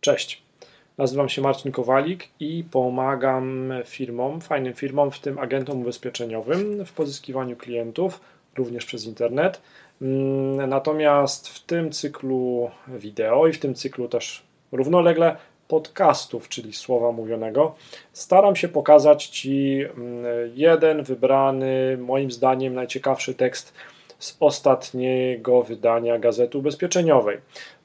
Cześć, nazywam się Marcin Kowalik i pomagam firmom, fajnym firmom, w tym agentom ubezpieczeniowym w pozyskiwaniu klientów, również przez internet. Mm, natomiast w tym cyklu wideo i w tym cyklu też równolegle podcastów, czyli słowa mówionego, staram się pokazać Ci mm, jeden wybrany, moim zdaniem najciekawszy tekst z ostatniego wydania Gazety Ubezpieczeniowej.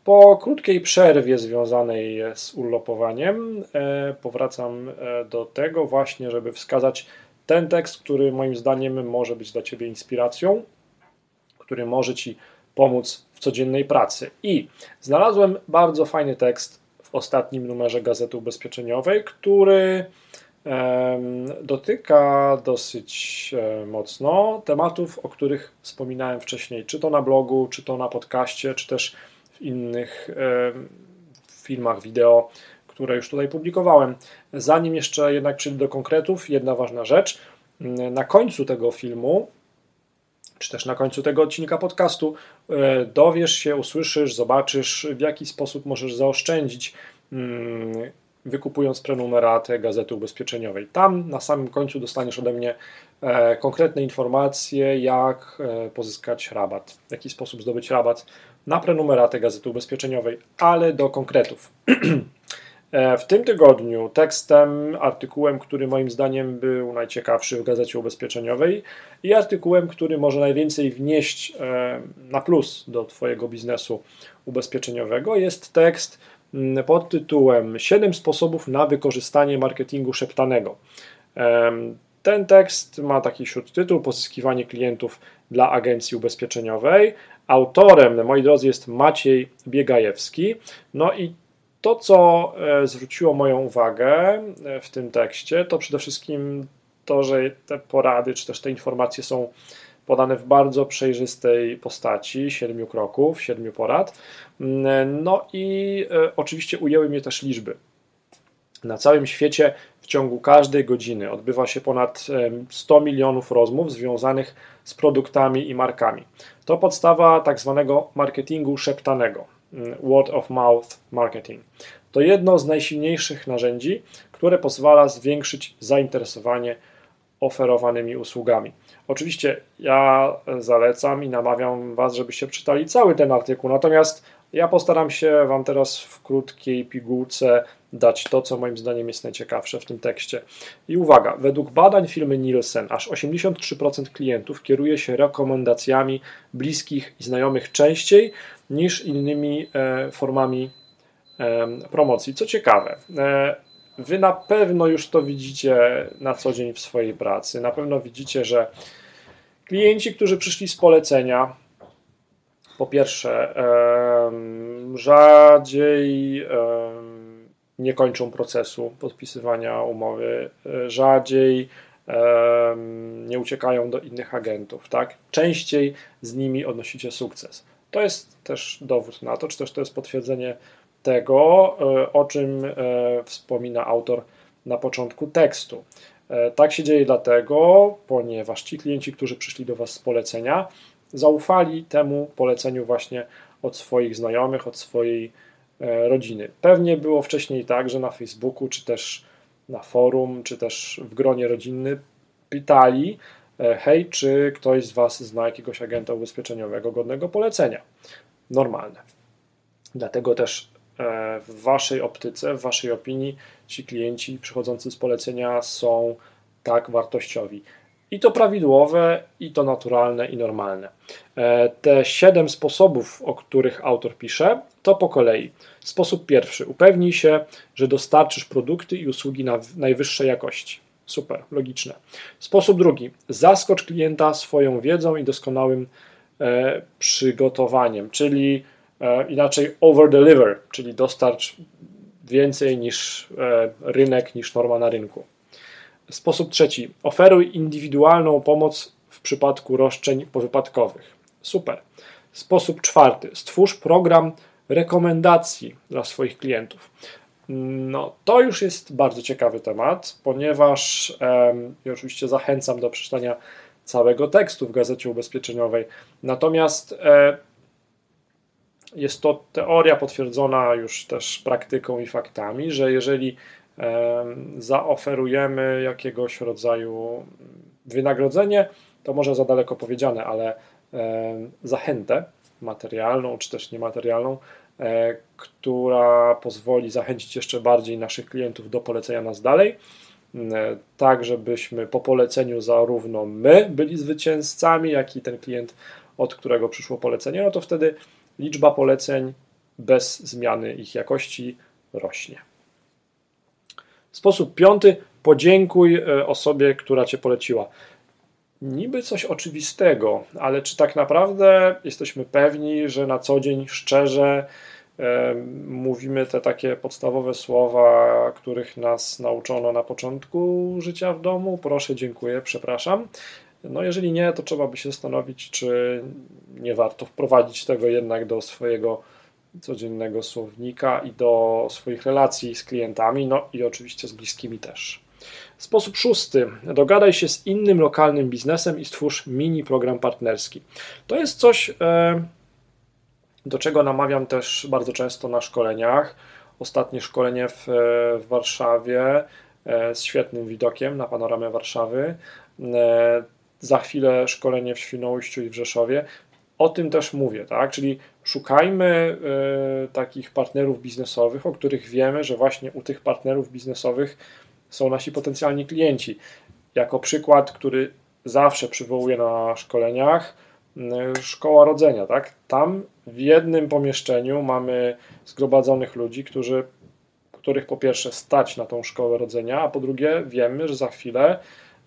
Po krótkiej przerwie związanej z urlopowaniem e, powracam e, do tego właśnie, żeby wskazać ten tekst, który moim zdaniem może być dla Ciebie inspiracją, który może Ci pomóc w codziennej pracy. I znalazłem bardzo fajny tekst w ostatnim numerze Gazety Ubezpieczeniowej, który dotyka dosyć e, mocno tematów, o których wspominałem wcześniej, czy to na blogu, czy to na podcaście, czy też w innych filmach wideo, które już tutaj publikowałem. Zanim jeszcze jednak przejdę do konkretów, jedna ważna rzecz. Na końcu tego filmu, czy też na końcu tego odcinka podcastu, e, dowiesz się, usłyszysz, zobaczysz, w jaki sposób możesz zaoszczędzić mm, wykupując prenumeratę Gazety Ubezpieczeniowej. Tam na samym końcu dostaniesz ode mnie e, konkretne informacje, jak e, pozyskać rabat, w jaki sposób zdobyć rabat na prenumeratę Gazety Ubezpieczeniowej, ale do konkretów. E, w tym tygodniu tekstem, artykułem, który moim zdaniem był najciekawszy w Gazecie Ubezpieczeniowej i artykułem, który może najwięcej wnieść na plus do Twojego biznesu ubezpieczeniowego, jest tekst Mm, pod tytułem 7 sposobów na wykorzystanie marketingu szeptanego. Ten tekst ma taki śródtytuł Pozyskiwanie klientów dla agencji ubezpieczeniowej. Autorem, moi drodzy, jest Maciej Biegajewski. No i to, co e, zwróciło moją uwagę e, w tym tekście, to przede wszystkim to, że te porady czy też te informacje są podane w bardzo przejrzystej postaci, siedmiu kroków, siedmiu porad. No i e, oczywiście ujęły mnie też liczby. Na całym świecie w ciągu każdej godziny odbywa się ponad 100 milionów rozmów związanych z produktami i markami. To podstawa tak zwanego marketingu szeptanego, word of mouth marketing. To jedno z najsilniejszych narzędzi, które pozwala zwiększyć zainteresowanie oferowanymi usługami. Oczywiście ja zalecam i namawiam Was, żebyście czytali cały ten artykuł, natomiast ja postaram się Wam teraz w krótkiej pigułce dać to, co moim zdaniem jest najciekawsze w tym tekście. I uwaga, według badań firmy Nielsen aż 83% klientów kieruje się rekomendacjami bliskich i znajomych częściej niż innymi e, formami e, promocji. Co ciekawe, e, Wy na pewno już to widzicie na co dzień w swojej pracy. Na pewno widzicie, że klienci, którzy przyszli z polecenia, po pierwsze, rzadziej nie kończą procesu podpisywania umowy, rzadziej nie uciekają do innych agentów, tak? Częściej z nimi odnosicie sukces. To jest też dowód na to, czy też to jest potwierdzenie tego, e, o czym e, wspomina autor na początku tekstu. E, tak się dzieje dlatego, ponieważ ci klienci, którzy przyszli do Was z polecenia, zaufali temu poleceniu właśnie od swoich znajomych, od swojej rodziny. Pewnie było wcześniej tak, że na Facebooku, czy też na forum, czy też w gronie rodzinnym pytali, hej, czy ktoś z Was zna jakiegoś agenta ubezpieczeniowego godnego polecenia. Normalne. Dlatego też E, w Waszej optyce, w Waszej opinii ci klienci przychodzący z polecenia są tak wartościowi. I to prawidłowe, i to naturalne, i normalne. E, te siedem sposobów, o których autor pisze, to po kolei. Sposób pierwszy: upewnij się, że dostarczysz produkty i usługi na najwyższej jakości. Super, logiczne. Sposób drugi: zaskocz klienta swoją wiedzą i doskonałym e, przygotowaniem, czyli E, inaczej over-deliver, czyli dostarcz więcej niż e, rynek, niż norma na rynku. Sposób trzeci. Oferuj indywidualną pomoc w przypadku roszczeń powypadkowych. Super. Sposób czwarty. Stwórz program rekomendacji dla swoich klientów. No, to już jest bardzo ciekawy temat, ponieważ ja oczywiście zachęcam do przeczytania całego tekstu w gazecie ubezpieczeniowej. Natomiast e, jest to teoria potwierdzona już też praktyką i faktami, że jeżeli zaoferujemy jakiegoś rodzaju wynagrodzenie, to może za daleko powiedziane, ale zachętę materialną czy też niematerialną, e, która pozwoli zachęcić jeszcze bardziej naszych klientów do polecenia nas dalej, e, tak żebyśmy po poleceniu zarówno my byli zwycięzcami, jak i ten klient, od którego przyszło polecenie, no to wtedy liczba poleceń bez zmiany ich jakości rośnie. Sposób piąty, podziękuj e, osobie, która Cię poleciła. Niby coś oczywistego, ale czy tak naprawdę jesteśmy pewni, że na co dzień szczerze e, mówimy te takie podstawowe słowa, których nas nauczono na początku życia w domu? Proszę, dziękuję, przepraszam. No jeżeli nie, to trzeba by się zastanowić, czy nie warto wprowadzić tego jednak do swojego codziennego słownika i do swoich relacji z klientami, no i oczywiście z bliskimi też. Sposób szósty. Dogadaj się z innym lokalnym biznesem i stwórz mini program partnerski. To jest coś, e, do czego namawiam też bardzo często na szkoleniach. Ostatnie szkolenie w, w Warszawie e, z świetnym widokiem na panoramę Warszawy. E, za chwilę szkolenie w Świnoujściu i w Rzeszowie. O tym też mówię, tak? Czyli szukajmy y, takich partnerów biznesowych, o których wiemy, że właśnie u tych partnerów biznesowych są nasi potencjalni klienci. Jako przykład, który zawsze przywołuję na szkoleniach, y, szkoła rodzenia, tak? Tam w jednym pomieszczeniu mamy zgromadzonych ludzi, którzy, których po pierwsze stać na tą szkołę rodzenia, a po drugie wiemy, że za chwilę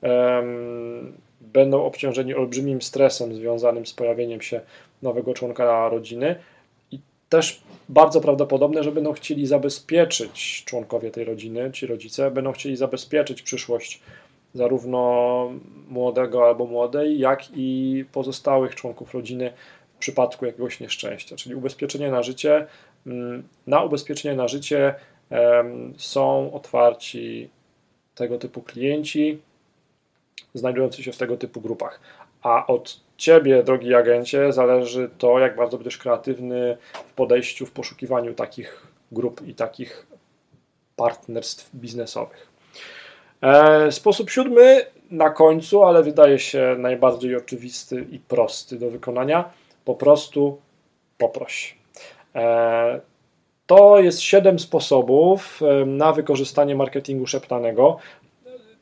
um, będą obciążeni olbrzymim stresem związanym z pojawieniem się nowego członka rodziny i też bardzo prawdopodobne, że będą chcieli zabezpieczyć członkowie tej rodziny, ci rodzice będą chcieli zabezpieczyć przyszłość zarówno młodego albo młodej, jak i pozostałych członków rodziny w przypadku jakiegoś nieszczęścia. Czyli ubezpieczenie na życie, mm, na ubezpieczenie na życie są otwarci tego typu klienci, znajdujący się w tego typu grupach. A od ciebie, drogi agencie, zależy to, jak bardzo będziesz kreatywny w podejściu, w poszukiwaniu takich grup i takich partnerstw biznesowych. E, sposób siódmy na końcu, ale wydaje się najbardziej oczywisty i prosty do wykonania. Po prostu poproś. E, to jest siedem sposobów e, na wykorzystanie marketingu szeptanego.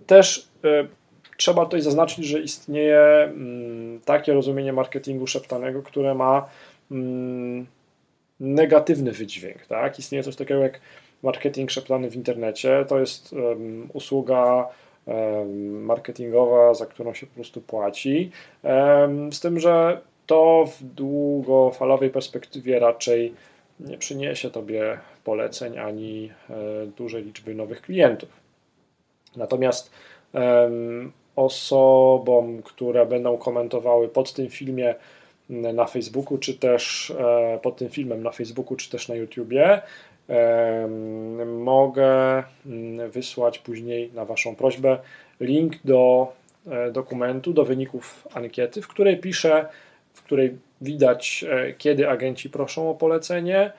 Też trzeba tutaj zaznaczyć, że istnieje mm, takie rozumienie marketingu szeptanego, które ma mm, negatywny wydźwięk. Tak? Istnieje coś takiego jak marketing szeptany w internecie. To jest usługa marketingowa, za którą się po prostu płaci. Z tym, że to w długofalowej perspektywie raczej nie przyniesie Tobie poleceń ani e, dużej liczby nowych klientów. Natomiast osobom, które będą komentowały pod tym filmie na Facebooku, czy też e, pod tym filmem na Facebooku, czy też na YouTubie. Mogę mm, wysłać później na Waszą prośbę link do e, dokumentu, do wyników ankiety, w której piszę, w której widać, e, kiedy agenci proszą o polecenie,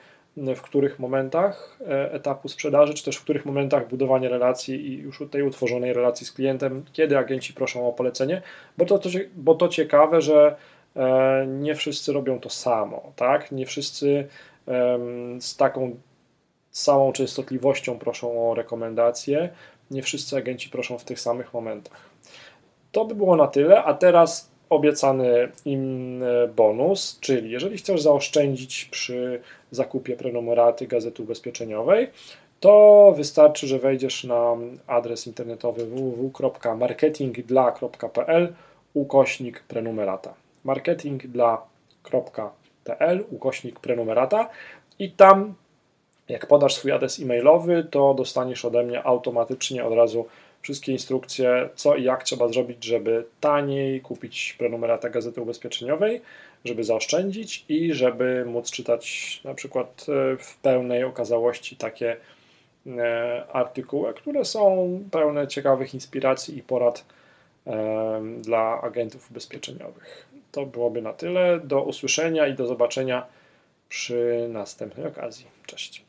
w których momentach e, etapu sprzedaży, czy też w których momentach budowania relacji i już tej utworzonej relacji z klientem, kiedy agenci proszą o polecenie, bo to, to, bo to ciekawe, że e, nie wszyscy robią to samo, tak? Nie wszyscy z taką samą częstotliwością proszą o rekomendacje, nie wszyscy agenci proszą w tych samych momentach. To by było na tyle, a teraz obiecany im e, bonus, czyli jeżeli chcesz zaoszczędzić przy zakupie prenumeraty Gazety Ubezpieczeniowej, to wystarczy, że wejdziesz na adres internetowy www.marketingdla.pl ukośnik prenumerata. marketingdla.pl ukośnik prenumerata i tam jak podasz swój adres e-mailowy, to dostaniesz ode mnie automatycznie od razu wszystkie instrukcje, co i jak trzeba zrobić, żeby taniej kupić prenumeratę Gazety Ubezpieczeniowej, żeby zaoszczędzić i żeby móc czytać na przykład e, w pełnej okazałości takie e, artykuły, które są pełne ciekawych inspiracji i porad e, dla agentów ubezpieczeniowych. To byłoby na tyle. Do usłyszenia i do zobaczenia przy następnej okazji. Cześć.